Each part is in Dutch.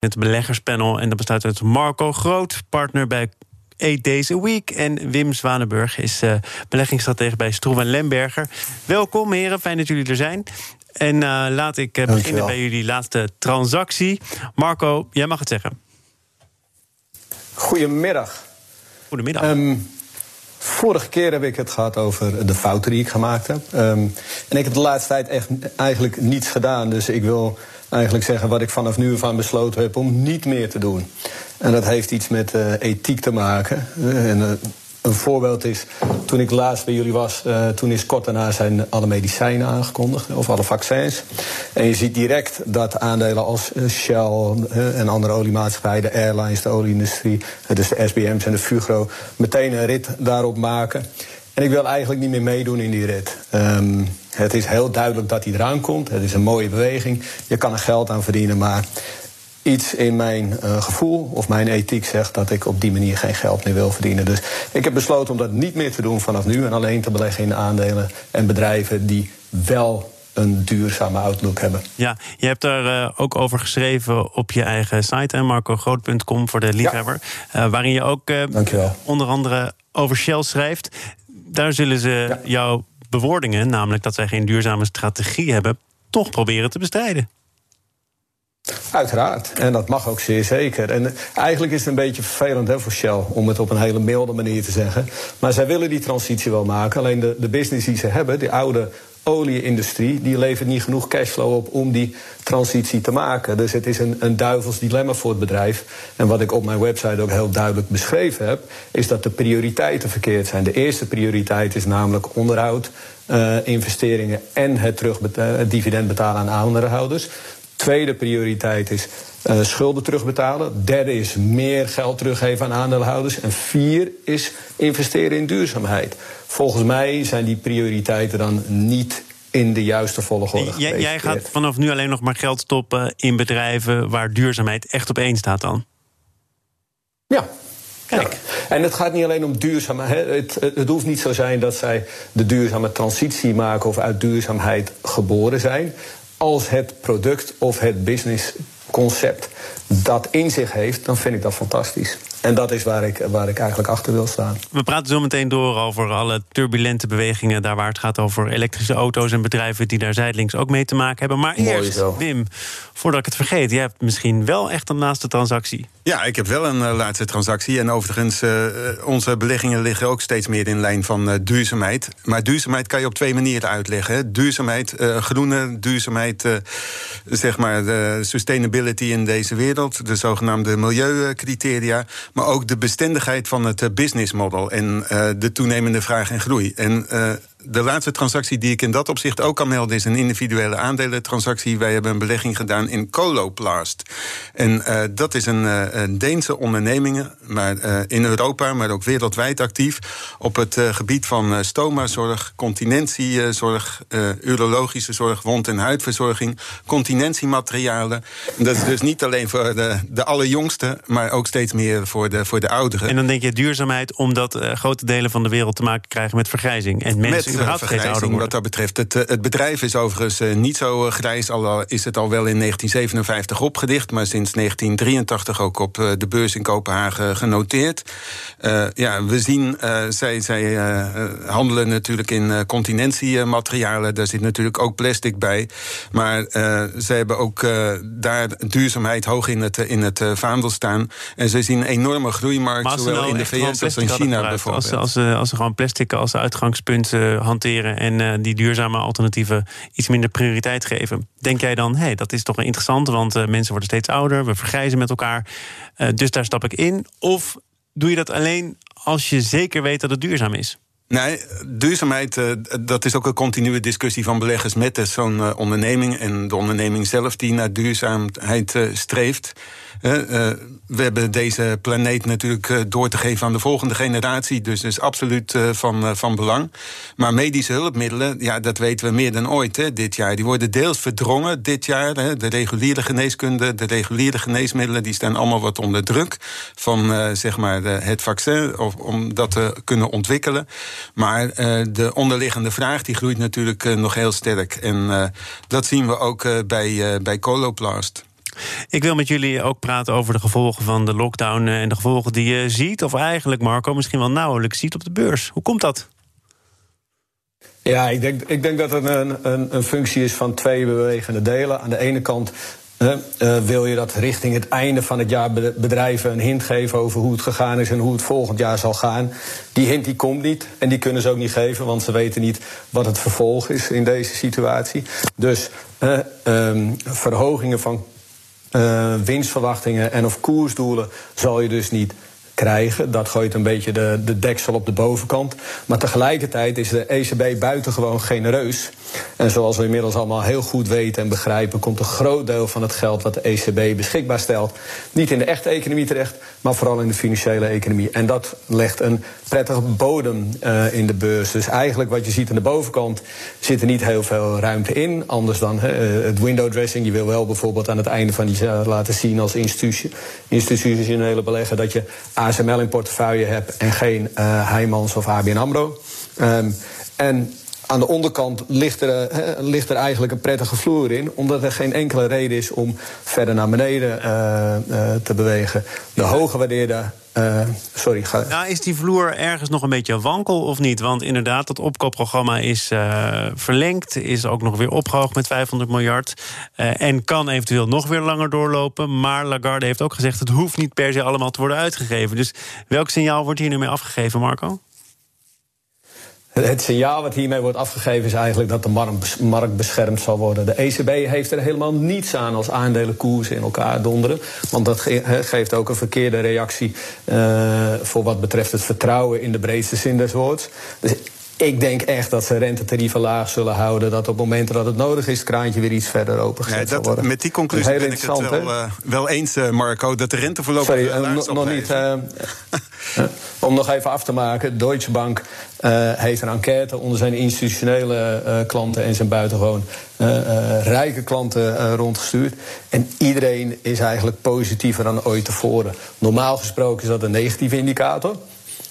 het beleggerspanel. En dat bestaat uit Marco Groot, partner bij Eight Days a Week. En Wim Zwanenburg is uh, beleggingsstratege bij Stroeven Lemberger. Welkom heren, fijn dat jullie er zijn. En uh, laat ik uh, beginnen bij jullie laatste transactie. Marco, jij mag het zeggen. Goedemiddag. Goedemiddag. Um, vorige keer heb ik het gehad over de fouten die ik gemaakt heb. Um, en ik heb de laatste tijd echt eigenlijk niets gedaan. Dus ik wil eigenlijk zeggen wat ik vanaf nu van besloten heb om niet meer te doen. En dat heeft iets met uh, ethiek te maken. En, uh, een voorbeeld is, toen ik laatst bij jullie was, toen is kort daarna zijn alle medicijnen aangekondigd, of alle vaccins. En je ziet direct dat aandelen als Shell en andere oliemaatschappijen, de airlines, de olieindustrie, dus de SBM's en de Fugro, meteen een rit daarop maken. En ik wil eigenlijk niet meer meedoen in die rit. Um, het is heel duidelijk dat hij eraan komt. Het is een mooie beweging. Je kan er geld aan verdienen, maar iets in mijn uh, gevoel of mijn ethiek zegt dat ik op die manier geen geld meer wil verdienen. Dus ik heb besloten om dat niet meer te doen vanaf nu en alleen te beleggen in aandelen en bedrijven die wel een duurzame outlook hebben. Ja, je hebt daar uh, ook over geschreven op je eigen site, marcogroot.com voor de liefhebber. Ja. Uh, waarin je ook onder andere over Shell schrijft. Daar zullen ze ja. jouw bewoordingen, namelijk dat zij geen duurzame strategie hebben, toch proberen te bestrijden. Uiteraard, en dat mag ook zeer zeker. En eigenlijk is het een beetje vervelend hè, voor Shell om het op een hele milde manier te zeggen. Maar zij willen die transitie wel maken. Alleen de, de business die ze hebben, die oude olieindustrie, die levert niet genoeg cashflow op om die transitie te maken. Dus het is een, een duivels dilemma voor het bedrijf. En wat ik op mijn website ook heel duidelijk beschreven heb, is dat de prioriteiten verkeerd zijn. De eerste prioriteit is namelijk onderhoud, uh, investeringen en het dividend betalen aan aandeelhouders. Tweede prioriteit is uh, schulden terugbetalen. Derde is meer geld teruggeven aan aandeelhouders. En vier is investeren in duurzaamheid. Volgens mij zijn die prioriteiten dan niet in de juiste volgorde. Jij, jij gaat vanaf nu alleen nog maar geld stoppen in bedrijven waar duurzaamheid echt op één staat dan? Ja, Kijk. Ja. En het gaat niet alleen om duurzaamheid. Het, het, het, hoeft niet zo zijn dat zij de duurzame transitie maken of uit duurzaamheid geboren zijn als het product of het businessconcept dat in zich heeft, dan vind ik dat fantastisch. En dat is waar ik, waar ik eigenlijk achter wil staan. We praten zo meteen door over alle turbulente bewegingen... daar waar het gaat over elektrische auto's en bedrijven... die daar zijdelings ook mee te maken hebben. Maar Mooi eerst, zo. Wim, voordat ik het vergeet... jij hebt misschien wel echt een laatste transactie. Ja, ik heb wel een uh, laatste transactie. En overigens, uh, onze beleggingen liggen ook steeds meer in lijn van uh, duurzaamheid. Maar duurzaamheid kan je op twee manieren uitleggen. Hè. Duurzaamheid, groene duurzaamheid... zeg maar de in deze wereld... de zogenaamde milieucriteria maar ook de bestendigheid van het eh, business model en uh, de toenemende vraag en groei. En uh, de laatste transactie die ik in dat opzicht ook kan melden is een individuele aandelentransactie. Wij hebben een belegging gedaan in Coloplast. En uh, dat is een, uh, een, Deense onderneming, maar uh, in Europa, maar ook wereldwijd actief op het gebied van stomazorg, continentiezorg, urologische zorg, wond- en huidverzorging, continentiematerialen. En dat is dus niet alleen voor de, de allerjongsten, maar ook steeds meer voor de, voor de ouderen. En dan denk je duurzaamheid omdat grote delen van de wereld te maken krijgen met vergrijzing en mensen vergrijzing wat dat betreft. Het, eh, het bedrijf is overigens uh, niet zo uh, grijs, al is het al wel in 1957 opgedicht, maar sinds 1983 ook op de beurs in Kopenhagen genoteerd. ja, we zien, zij, zij handelen natuurlijk in continentiematerialen, daar zit natuurlijk ook plastic bij. Maar ze hebben ook daar duurzaamheid hoog in het, in het vaandel staan. En ze zien een enorme groeimarkt, zowel nou in de VS als in China bijvoorbeeld. Als, als, als ze gewoon plastic als uitgangspunt hanteren en uh, die duurzame alternatieven iets minder prioriteit geven. Denk jij dan, hé, hey, dat is toch interessant, want uh, mensen worden steeds ouder, we vergrijzen met elkaar, uh, dus daar stap ik in? Of doe je dat alleen als je zeker weet dat het duurzaam is? Nee, duurzaamheid, dat is ook een continue discussie van beleggers met zo'n onderneming. En de onderneming zelf die naar duurzaamheid streeft. We hebben deze planeet natuurlijk door te geven aan de volgende generatie. Dus dat is absoluut van, van belang. Maar medische hulpmiddelen, ja, dat weten we meer dan ooit hè, dit jaar. Die worden deels verdrongen dit jaar. Hè. De reguliere geneeskunde, de reguliere geneesmiddelen... die staan allemaal wat onder druk van zeg maar, het vaccin... Of, om dat te kunnen ontwikkelen. Maar de onderliggende vraag die groeit natuurlijk nog heel sterk. En dat zien we ook bij, bij Coloplast. Ik wil met jullie ook praten over de gevolgen van de lockdown en de gevolgen die je ziet, of eigenlijk, Marco, misschien wel nauwelijks ziet op de beurs. Hoe komt dat? Ja, ik denk, ik denk dat het een, een, een functie is van twee bewegende delen. Aan de ene kant uh, wil je dat richting het einde van het jaar bedrijven een hint geven over hoe het gegaan is en hoe het volgend jaar zal gaan. Die hint die komt niet en die kunnen ze ook niet geven, want ze weten niet wat het vervolg is in deze situatie. Dus um, verhogingen van winstverwachtingen en of koersdoelen zal je dus niet krijgen. Dat gooit een beetje de, de deksel op de bovenkant. Maar tegelijkertijd is de ECB buitengewoon genereus. En zoals we inmiddels allemaal heel goed weten en begrijpen, komt een groot deel van het geld wat de ECB beschikbaar stelt niet in de echte economie terecht, maar vooral in de financiële economie. En dat legt een prettige bodem uh, in de beurs. Dus eigenlijk wat je ziet aan de bovenkant zit er niet heel veel ruimte in. Anders dan uh, het window dressing. Je wil wel bijvoorbeeld aan het einde van die jaar laten zien als institutionele belegger dat je ASML in portefeuille hebt en geen uh, of ABN AMRO. Um, en aan de onderkant ligt er, he, ligt er eigenlijk een prettige vloer in, omdat er geen enkele reden is om verder naar beneden uh, te bewegen. De hoge waardeerde. Uh, sorry, ga. Nou, is die vloer ergens nog een beetje wankel of niet? Want inderdaad, dat opkoopprogramma is verlengd, is ook nog weer opgehoogd met 500 miljard. en kan eventueel nog weer langer doorlopen. Maar Lagarde heeft ook gezegd: het hoeft niet per se allemaal te worden uitgegeven. Dus welk signaal wordt hier nu mee afgegeven, Marco? Het signaal wat hiermee wordt afgegeven is eigenlijk dat de markt beschermd zal worden. De ECB heeft er helemaal niets aan als aandelenkoersen in elkaar donderen. Want dat geeft ook een verkeerde reactie uh, voor wat betreft het vertrouwen in de breedste zin des woords. Dus ik denk echt dat ze rentetarieven laag zullen houden. Dat op momenten dat het nodig is, het kraantje weer iets verder opengezet ja, zal worden. Met die conclusie ben ik het wel, uh, wel eens, uh, Marco, dat de rente voorlopig Sorry, uh, no, nog niet. om nog even af te maken. Deutsche Bank heeft een enquête onder zijn institutionele klanten en zijn buitengewoon rijke klanten rondgestuurd. En iedereen is eigenlijk positiever dan ooit tevoren. Normaal gesproken is dat een negatieve indicator.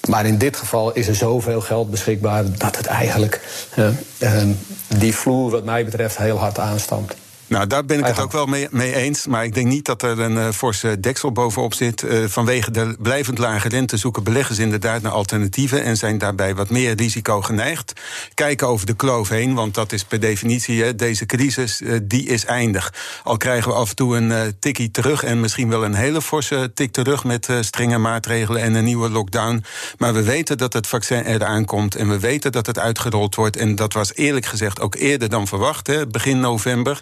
Maar in dit geval is er zoveel geld beschikbaar dat het eigenlijk uh, uh, die vloer, wat mij betreft, heel hard aanstamt. Nou, daar ben ik het ook wel mee, mee, eens. Maar ik denk niet dat er een uh, forse deksel bovenop zit. Uh, vanwege de blijvend lage rente zoeken beleggers inderdaad naar alternatieven. En zijn daarbij wat meer risico geneigd. Kijken over de kloof heen, want dat is per definitie. Hè, deze crisis, uh, die is eindig. Al krijgen we af en toe een tikkie terug. En misschien wel een hele forse tik terug met strenge maatregelen en een nieuwe lockdown. Maar we weten dat het vaccin eraan komt. En we weten dat het uitgerold wordt. En dat was eerlijk gezegd ook eerder dan verwacht, hè, begin november.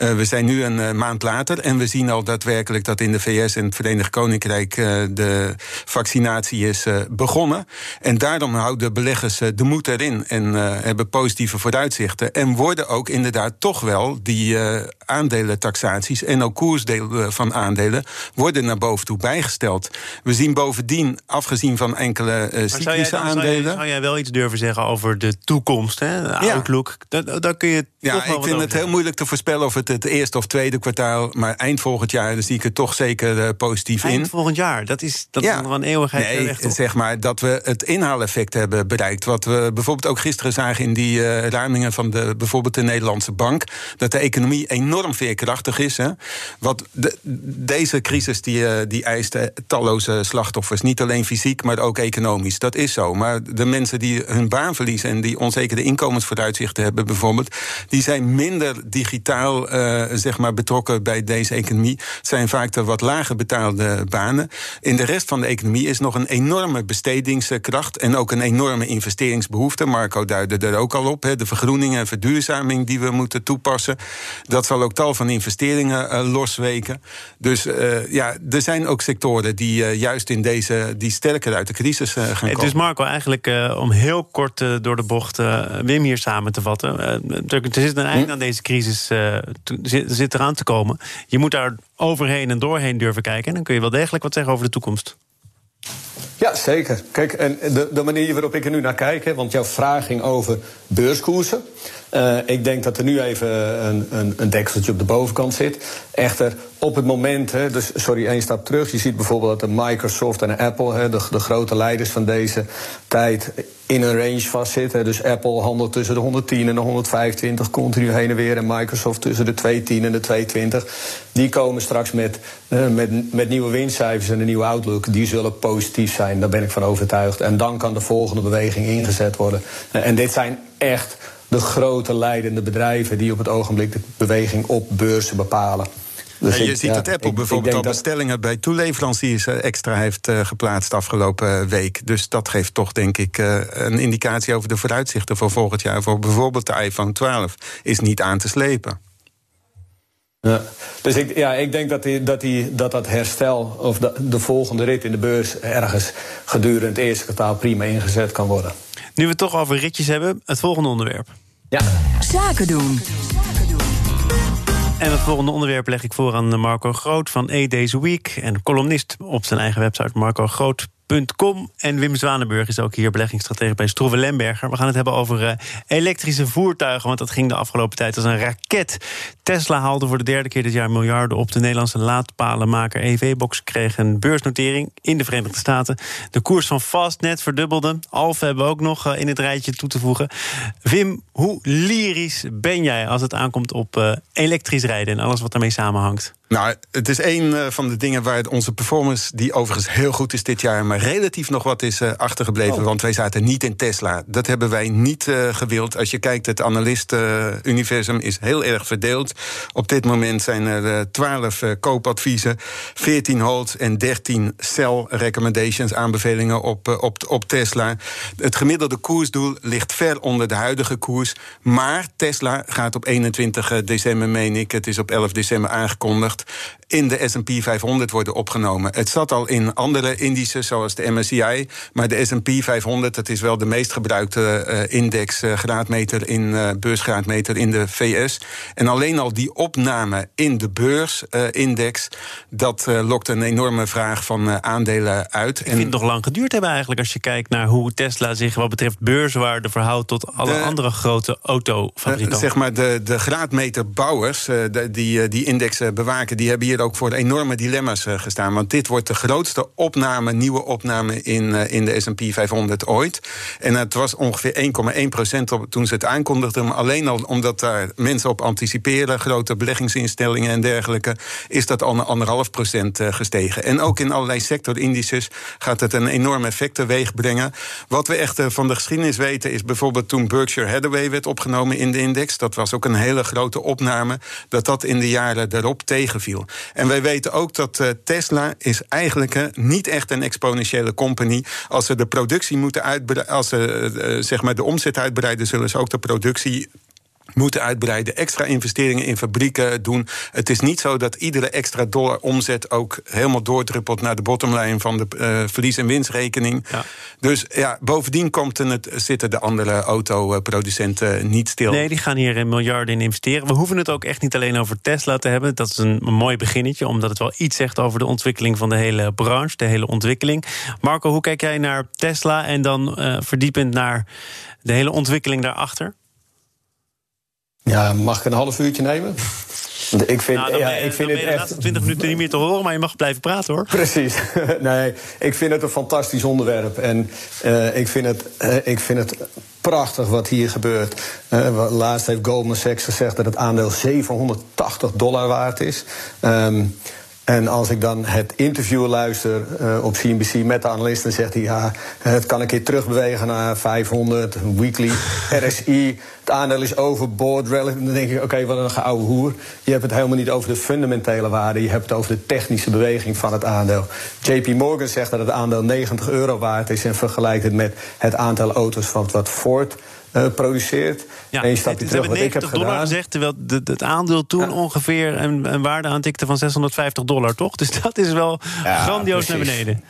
Uh, we zijn nu een uh, maand later en we zien al daadwerkelijk dat in de VS en het Verenigd Koninkrijk uh, de vaccinatie is begonnen. En daarom houden beleggers de moed erin en hebben positieve vooruitzichten. En worden ook inderdaad toch wel die aandelentaxaties en ook koersdelen van aandelen worden naar boven toe bijgesteld. We zien bovendien, afgezien van enkele cyclische zou aandelen. Zou jij, zou jij, wel iets durven zeggen over de toekomst, hè? de outlook? Ja. Daar, daar kun je. Ja, ik vind het heel moeilijk te voorspellen of het het eerste of tweede kwartaal. Maar eind volgend jaar dan zie ik het toch zeker uh, positief eind in. Eind volgend jaar, dat is, dat ja. is nog een eeuwigheid nee, zeg maar dat we het inhaaleffect hebben bereikt. Wat we bijvoorbeeld ook gisteren zagen in die uh, ruimingen van de, bijvoorbeeld de Nederlandse bank. Dat de economie enorm veerkrachtig is. Hè. Wat de, deze crisis die, uh, die eist talloze slachtoffers. Niet alleen fysiek, maar ook economisch. Dat is zo. Maar de mensen die hun baan verliezen en die onzekere inkomensvooruitzichten hebben bijvoorbeeld. Die zijn minder digitaal uh, zeg maar betrokken bij deze economie. Zijn vaak de wat lager betaalde banen. In de rest van de economie is nog een enorme bestedingskracht en ook een enorme investeringsbehoefte. Marco duidde er ook al op. De vergroening en verduurzaming die we moeten toepassen. Dat zal ook tal van investeringen uh, losweken. Dus uh, ja, er zijn ook sectoren die juist in deze die sterker uit de crisis gaan komen. Dus Marco, eigenlijk om heel kort door de bocht Wim hier samen te vatten. er zit een eind hm? aan deze crisis zit, eraan te komen. Je moet daar overheen en doorheen durven kijken. En dan kun je wel degelijk wat zeggen over de toekomst. Ja, zeker. Kijk, en de, de manier waarop ik er nu naar kijk, hè, want jouw vraag ging over beurskoersen. Uh, ik denk dat er nu even een, een, een, dekseltje op de bovenkant zit. Echter, op het moment, hè, dus sorry, één stap terug. Je ziet bijvoorbeeld dat de Microsoft en Apple, hè, de, de grote leiders van deze tijd, in een range vastzitten. Dus Apple handelt tussen de 110 en de 125 continu heen en weer. En Microsoft tussen de 210 en de 220. Die komen straks met, uh, met, met nieuwe winstcijfers en een nieuwe outlook. Die zullen positief zijn, daar ben ik van overtuigd. En dan kan de volgende beweging ingezet worden. Uh, en dit zijn echt de grote leidende bedrijven die op het ogenblik de beweging op beurzen bepalen. Dus je ziet dat Apple bijvoorbeeld al bestellingen bij toeleveranciers eh, extra heeft uh, geplaatst afgelopen eh, week. Dus dat geeft toch, denk ik, uh, een indicatie over de vooruitzichten voor volgend jaar. Voor bijvoorbeeld de iPhone 12 is niet aan te slepen. Ja. Dus ik, ja, ik denk dat, die, dat, die, dat dat herstel of de, de volgende rit in de beurs ergens gedurende het eerste kwartaal prima ingezet kan worden. Nu we het toch over ritjes hebben, het volgende onderwerp. Ja. Zaken doen. En het volgende onderwerp leg ik voor aan Marco Groot van A Days Week. En columnist op zijn eigen website Marco Groot en Wim Zwanenburg is ook hier beleggingsstratege bij Stroeve Lemberger. We gaan het hebben over uh, elektrische voertuigen, want dat ging de afgelopen tijd als een raket. Tesla haalde voor de derde keer dit jaar miljarden op. De Nederlandse laadpalenmaker EV-Box kreeg een beursnotering in de Verenigde Staten. De koers van Fastnet verdubbelde. Alfa hebben we ook nog uh, in het rijtje toe te voegen. Wim, hoe lyrisch ben jij als het aankomt op uh, elektrisch rijden en alles wat daarmee samenhangt? Nou, het is een uh, van de dingen waar onze performance, die overigens heel goed is dit jaar, maar relatief nog wat is uh, achtergebleven. Oh. Want wij zaten niet in Tesla. Dat hebben wij niet uh, gewild. Als je kijkt, het analist-universum is heel erg verdeeld. Op dit moment zijn er 12 koopadviezen, 14 hold en 13 sell recommendations, aanbevelingen op, op, op Tesla. Het gemiddelde koersdoel ligt ver onder de huidige koers. Maar Tesla gaat op 21 december, meen ik, het is op 11 december aangekondigd in de S&P 500 worden opgenomen. Het zat al in andere indices, zoals de MSCI... maar de S&P 500, dat is wel de meest gebruikte uh, index... Uh, graadmeter in, uh, beursgraadmeter in de VS. En alleen al die opname in de beursindex... dat lokt een enorme vraag van aandelen uit. Ik vind het nog lang geduurd hebben eigenlijk... als je kijkt naar hoe Tesla zich wat betreft beurswaarde verhoudt... tot alle de, andere grote autofabrikanten. zeg maar de, de graadmeterbouwers, de, die die index bewaken die hebben hier ook voor enorme dilemma's gestaan. Want dit wordt de grootste opname, nieuwe opname in, in de SP 500 ooit. En het was ongeveer 1,1 procent toen ze het aankondigden. Alleen al omdat daar mensen op anticiperen, grote beleggingsinstellingen en dergelijke, is dat al naar anderhalf procent gestegen. En ook in allerlei sectorindices gaat het een enorm effect teweeg brengen. Wat we echt van de geschiedenis weten, is bijvoorbeeld toen Berkshire Hathaway werd opgenomen in de index. Dat was ook een hele grote opname. Dat dat in de jaren daarop tegenviel. En wij weten ook dat uh, Tesla is eigenlijk uh, niet echt een exponentiële company. Als ze de productie moeten uitbreiden, als ze uh, zeg maar de omzet uitbreiden, zullen ze ook de productie moeten uitbreiden, extra investeringen in fabrieken doen. Het is niet zo dat iedere extra dollar omzet ook helemaal doordruppelt naar de bottomline van de uh, verlies- en winstrekening. Ja. Dus ja, bovendien komt het, zitten de andere autoproducenten niet stil. Nee, die gaan hier miljarden in investeren. We hoeven het ook echt niet alleen over Tesla te hebben. Dat is een, een mooi beginnetje, omdat het wel iets zegt over de ontwikkeling van de hele branche, de hele ontwikkeling. Marco, hoe kijk jij naar Tesla en dan uh, verdiepend naar de hele ontwikkeling daarachter? Ja, mag ik een half uurtje nemen? Ik vind, nou, ja, je, ik vind het de echt. 20 minuten niet meer te horen, maar je mag blijven praten hoor. Precies. Nee, ik vind het een fantastisch onderwerp. En uh, ik, vind het, uh, ik vind het prachtig wat hier gebeurt. Uh, laatst heeft Goldman Sachs gezegd dat het aandeel 780 dollar waard is. Um, en als ik dan het interview luister uh, op CNBC met de analist, dan zegt hij: ja, het kan een keer terugbewegen naar 500, weekly, RSI. Het aandeel is overboord. Dan denk ik: oké, okay, wat een geoude hoer. Je hebt het helemaal niet over de fundamentele waarde, je hebt het over de technische beweging van het aandeel. JP Morgan zegt dat het aandeel 90 euro waard is en vergelijkt het met het aantal auto's van wat Ford uh, produceert. Ja, Eén stapje terug wat ik heb dollar gedaan. gezegd, terwijl het aandeel toen ja. ongeveer een, een waarde aantikte van 650 dollar, toch? Dus dat is wel ja, grandioos precies. naar beneden.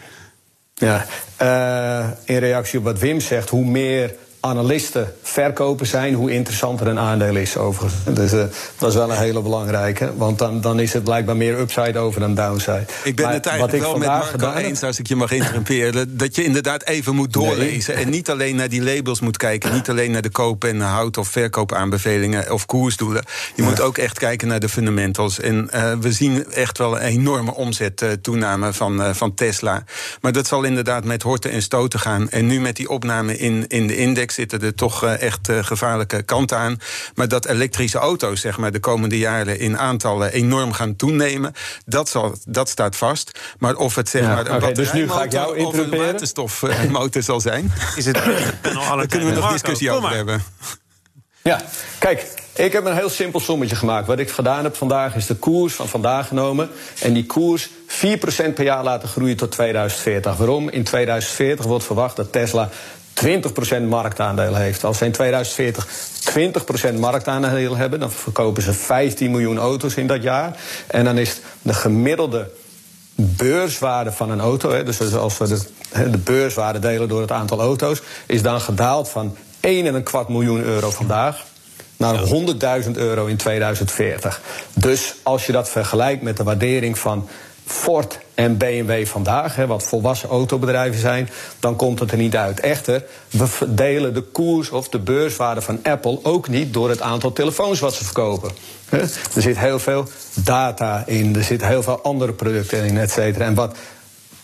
Ja, uh, in reactie op wat Wim zegt, hoe meer analisten verkopen zijn, hoe interessanter een aandeel is overigens. Dus uh, dat is wel een hele belangrijke. Want dan, dan is het blijkbaar meer upside over dan downside. Ik ben het eigenlijk wel met Marco eens, als ik je mag interrumperen... dat je inderdaad even moet doorlezen... en niet alleen naar die labels moet kijken... niet alleen naar de koop- en houd- of verkoopaanbevelingen... of koersdoelen. Je moet ook echt kijken naar de fundamentals. En uh, we zien echt wel een enorme omzettoename van, uh, van Tesla. Maar dat zal inderdaad met horten en stoten gaan. En nu met die opname in, in de index zitten er toch uh, echt gevaarlijke kanten aan. Maar dat elektrische auto's zeg maar, de komende jaren in aantallen enorm gaan toenemen... dat, zal, dat staat vast. Maar of het zeg maar, een okay, dus nu ga ik jou of een waterstofmotor zal zijn... Is het Daar kunnen we nog discussie over hebben. Ja, kijk, ik heb een heel simpel sommetje gemaakt. Wat ik gedaan heb vandaag is de koers van vandaag genomen. En die koers 4% per jaar laten groeien tot 2040. Waarom? In 2040 wordt verwacht dat Tesla 20% marktaandeel heeft. Als ze in 2040 20% marktaandeel hebben, dan verkopen ze 15 miljoen auto's in dat jaar. En dan is de gemiddelde beurswaarde van een auto, dus als we de, de beurswaarde delen door het aantal auto's, is dan gedaald van 1,25 miljoen euro vandaag naar 100.000 euro in 2040. Dus als je dat vergelijkt met de waardering van Ford en BMW vandaag, hè, wat volwassen autobedrijven zijn, dan komt het er niet uit. Echter, we verdelen de koers of de beurswaarde van Apple ook niet door het aantal telefoons wat ze verkopen. Er zit heel veel data in, er zitten heel veel andere producten in, et cetera. En wat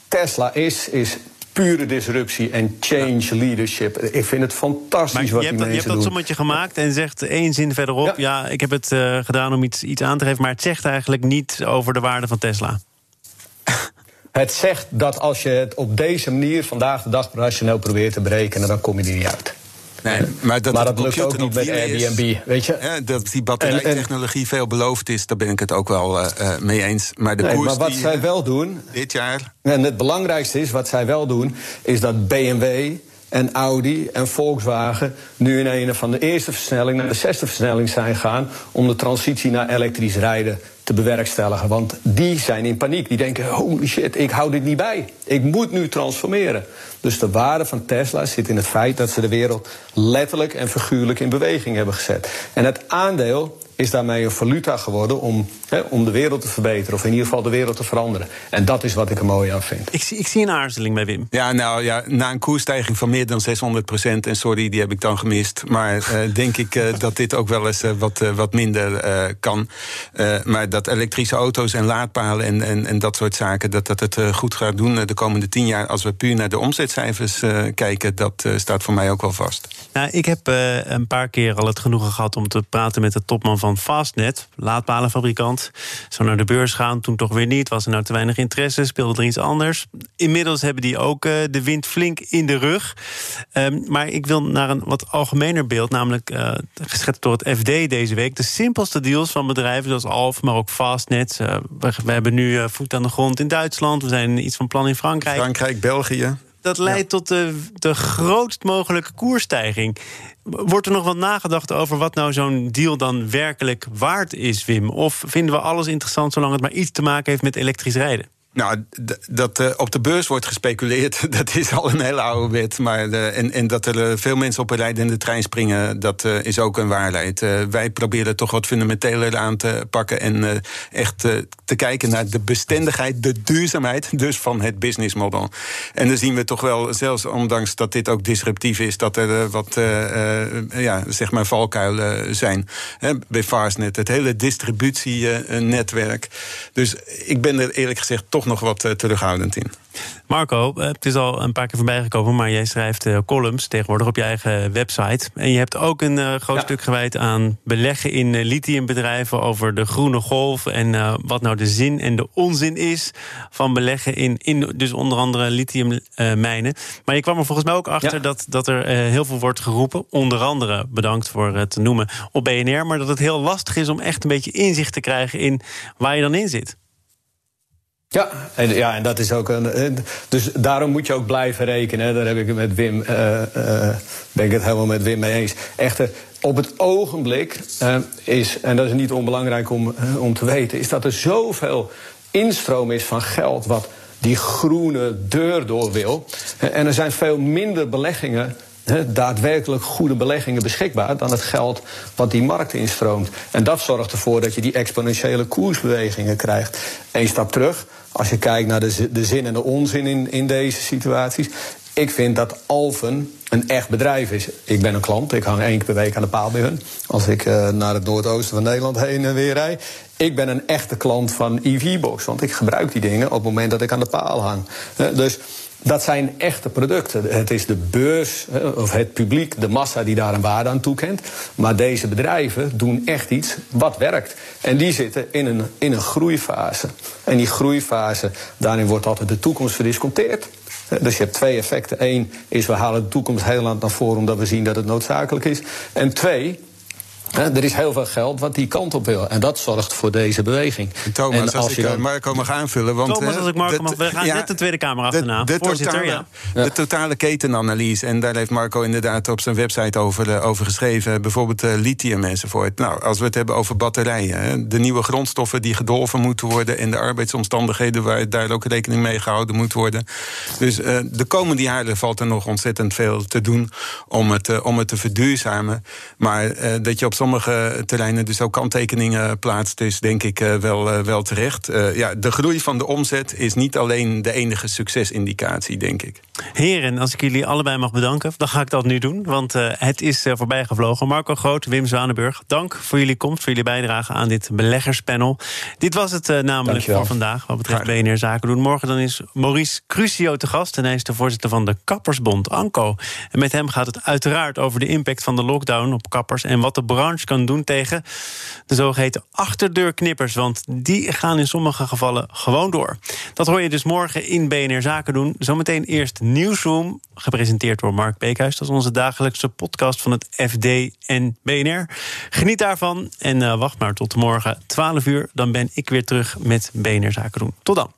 Tesla is, is pure disruptie en change leadership. Ik vind het fantastisch wat je die hebt, Je hebt dat sommetje gemaakt en zegt één zin verderop... ja, ik heb het uh, gedaan om iets, iets aan te geven... maar het zegt eigenlijk niet over de waarde van Tesla. Het zegt dat als je het op deze manier vandaag de dag rationeel probeert te berekenen, dan kom je er niet uit. Nee, maar dat, maar dat lukt ook niet met Airbnb, is, weet je? Ja, dat die batterijtechnologie veel beloofd is, daar ben ik het ook wel uh, mee eens. Maar de nee, koers maar wat die, zij wel doen... Dit jaar... En het belangrijkste is, wat zij wel doen... is dat BMW en Audi en Volkswagen nu in een van de eerste versnelling naar de zesde versnelling zijn gaan om de transitie naar elektrisch rijden te bewerkstelligen. Want die zijn in paniek. Die denken: holy shit, ik hou dit niet bij. Ik moet nu transformeren. Dus de waarde van Tesla zit in het feit dat ze de wereld letterlijk en figuurlijk in beweging hebben gezet. En het aandeel is daarmee een valuta geworden om, om de wereld te verbeteren. Of in ieder geval de wereld te veranderen. En dat is wat ik er mooi aan vind. Ik zie, ik zie een aarzeling bij Wim. Ja, nou ja, na een koersstijging van meer dan 600 procent... en sorry, die heb ik dan gemist. Maar uh, denk ik uh, dat dit ook wel eens uh, wat, wat minder kan. maar dat elektrische auto's en laadpalen en, en, en dat soort zaken... dat dat het goed gaat doen de komende tien jaar... als we puur naar de omzetcijfers kijken... dat staat voor mij ook wel vast. Nou, ik heb een paar keer al het genoegen gehad om te praten met de topman van Fastnet, laadpalenfabrikant. Zo naar de beurs gaan, toen toch weer niet. Was er nou te weinig interesse, speelde er iets anders. Inmiddels hebben die ook uh, de wind flink in de rug. Um, maar ik wil naar een wat algemener beeld, namelijk uh, geschetst door het FD deze week. De simpelste deals van bedrijven zoals Alf, maar ook Fastnet. We, we, hebben nu voet aan de grond in Duitsland. We zijn iets van plan in Frankrijk. Frankrijk, België dat leidt tot de, de grootst mogelijke koerstijging. Wordt er nog wat nagedacht over wat nou zo'n deal dan werkelijk waard is, Wim? Of vinden we alles interessant zolang het maar iets te maken heeft met elektrisch rijden? Nou, dat uh, op de beurs wordt gespeculeerd, dat is al een hele oude wet. Maar de, en, en dat er uh, veel mensen op een rijdende trein springen, dat is ook een waarheid. wij proberen toch wat fundamenteler aan te pakken en echt te kijken naar de bestendigheid, de duurzaamheid dus van het businessmodel. En dan zien we toch wel, zelfs ondanks dat dit ook disruptief is, dat er wat ja, zeg maar valkuilen zijn. Hè, bij Fastnet, het hele distributienetwerk. Dus ik ben er eerlijk gezegd toch nog wat uh, terughoudend in. Marco, eh, het is al een paar keer voorbij gekomen, maar jij schrijft uh, columns tegenwoordig op je eigen website. En je hebt ook een groot stuk gewijd aan beleggen in lithiumbedrijven over de groene golf en wat nou de zin en de onzin is van beleggen in, in dus onder andere lithiummijnen. maar je kwam er volgens mij ook achter dat, dat er heel veel wordt geroepen, onder andere, bedankt voor het noemen, op BNR, maar dat het heel lastig is om echt een beetje inzicht te krijgen in waar je dan in zit. Ja, en, ja, en dat is ook een. Dus daarom moet je ook blijven rekenen. Daar heb ik met Wim. Uh, uh, ben ik het helemaal met Wim mee eens. Echter, op het ogenblik is, en dat is niet onbelangrijk om, om te weten, is dat er zoveel instroom is van geld wat die groene deur door wil. En er zijn veel minder beleggingen daadwerkelijk goede beleggingen beschikbaar dan het geld wat die markt instroomt. En dat zorgt ervoor dat je die exponentiële koersbewegingen krijgt. Eén stap terug. Als je kijkt naar de, de zin en de onzin in, in deze situaties. Ik vind dat Alphen een echt bedrijf is. Ik ben een klant, ik hang één keer per week aan de paal bij hun. Als ik uh, naar het noordoosten van Nederland heen en weer rijd. Ik ben een echte klant van EV-Box, want ik gebruik die dingen op het moment dat ik aan de paal hang. Uh, dus dat zijn echte producten. Het is de beurs of het publiek, de massa die daar een waarde aan toekent. Maar deze bedrijven doen echt iets wat werkt. En die zitten in een, in een groeifase. En die groeifase, daarin wordt altijd de toekomst verdisconteerd. Dus je hebt twee effecten. Eén is we halen de toekomst heel lang naar voren omdat we zien dat het noodzakelijk is. En twee, er is heel veel geld wat die kant op wil. En dat zorgt voor deze beweging. Thomas, en als, ik dan... Marco mag aanvullen... Want, Thomas, als ik Marco mag... We gaan net de Tweede Kamer achterna. De, de, totale, ja. de totale ketenanalyse. En daar heeft Marco inderdaad op zijn website over, uh, over geschreven. Bijvoorbeeld uh, lithium enzovoort. Nou, als we het hebben over batterijen... Hè, de nieuwe grondstoffen die gedolven moeten worden... en de arbeidsomstandigheden waar daar ook rekening mee gehouden moet worden. Dus uh, de komende jaren valt er nog ontzettend veel te doen... om het, om het te verduurzamen. Maar dat je op sommige terreinen dus ook kanttekeningen plaatst, is denk ik uh, wel, uh, wel terecht. Uh, ja, de groei van de omzet is niet alleen de enige succesindicatie, denk ik. Heren, als ik jullie allebei mag bedanken, dan ga ik dat nu doen. Want het is voorbij gevlogen. Marco Groot, Wim Zwanenburg, dank voor jullie komst, voor jullie bijdrage aan dit beleggerspanel. Dit was het namelijk Dankjewel. voor vandaag, wat betreft BNR Zaken doen. Morgen dan is Maurice Crucio te gast. En hij is de voorzitter van de Kappersbond, ANCO. En met hem gaat het uiteraard over de impact van de lockdown op kappers en wat de branche kan doen tegen de zogeheten achterdeurknippers. Want die gaan in sommige gevallen gewoon door. Dat hoor je dus morgen in BNR Zaken doen. Zometeen eerst Newsroom, gepresenteerd door Mark Beekhuis. Dat is onze dagelijkse podcast van het FD en BNR. Geniet daarvan en uh, wacht maar tot morgen 12 uur. Dan ben ik weer terug met BNR Zaken doen. Tot dan.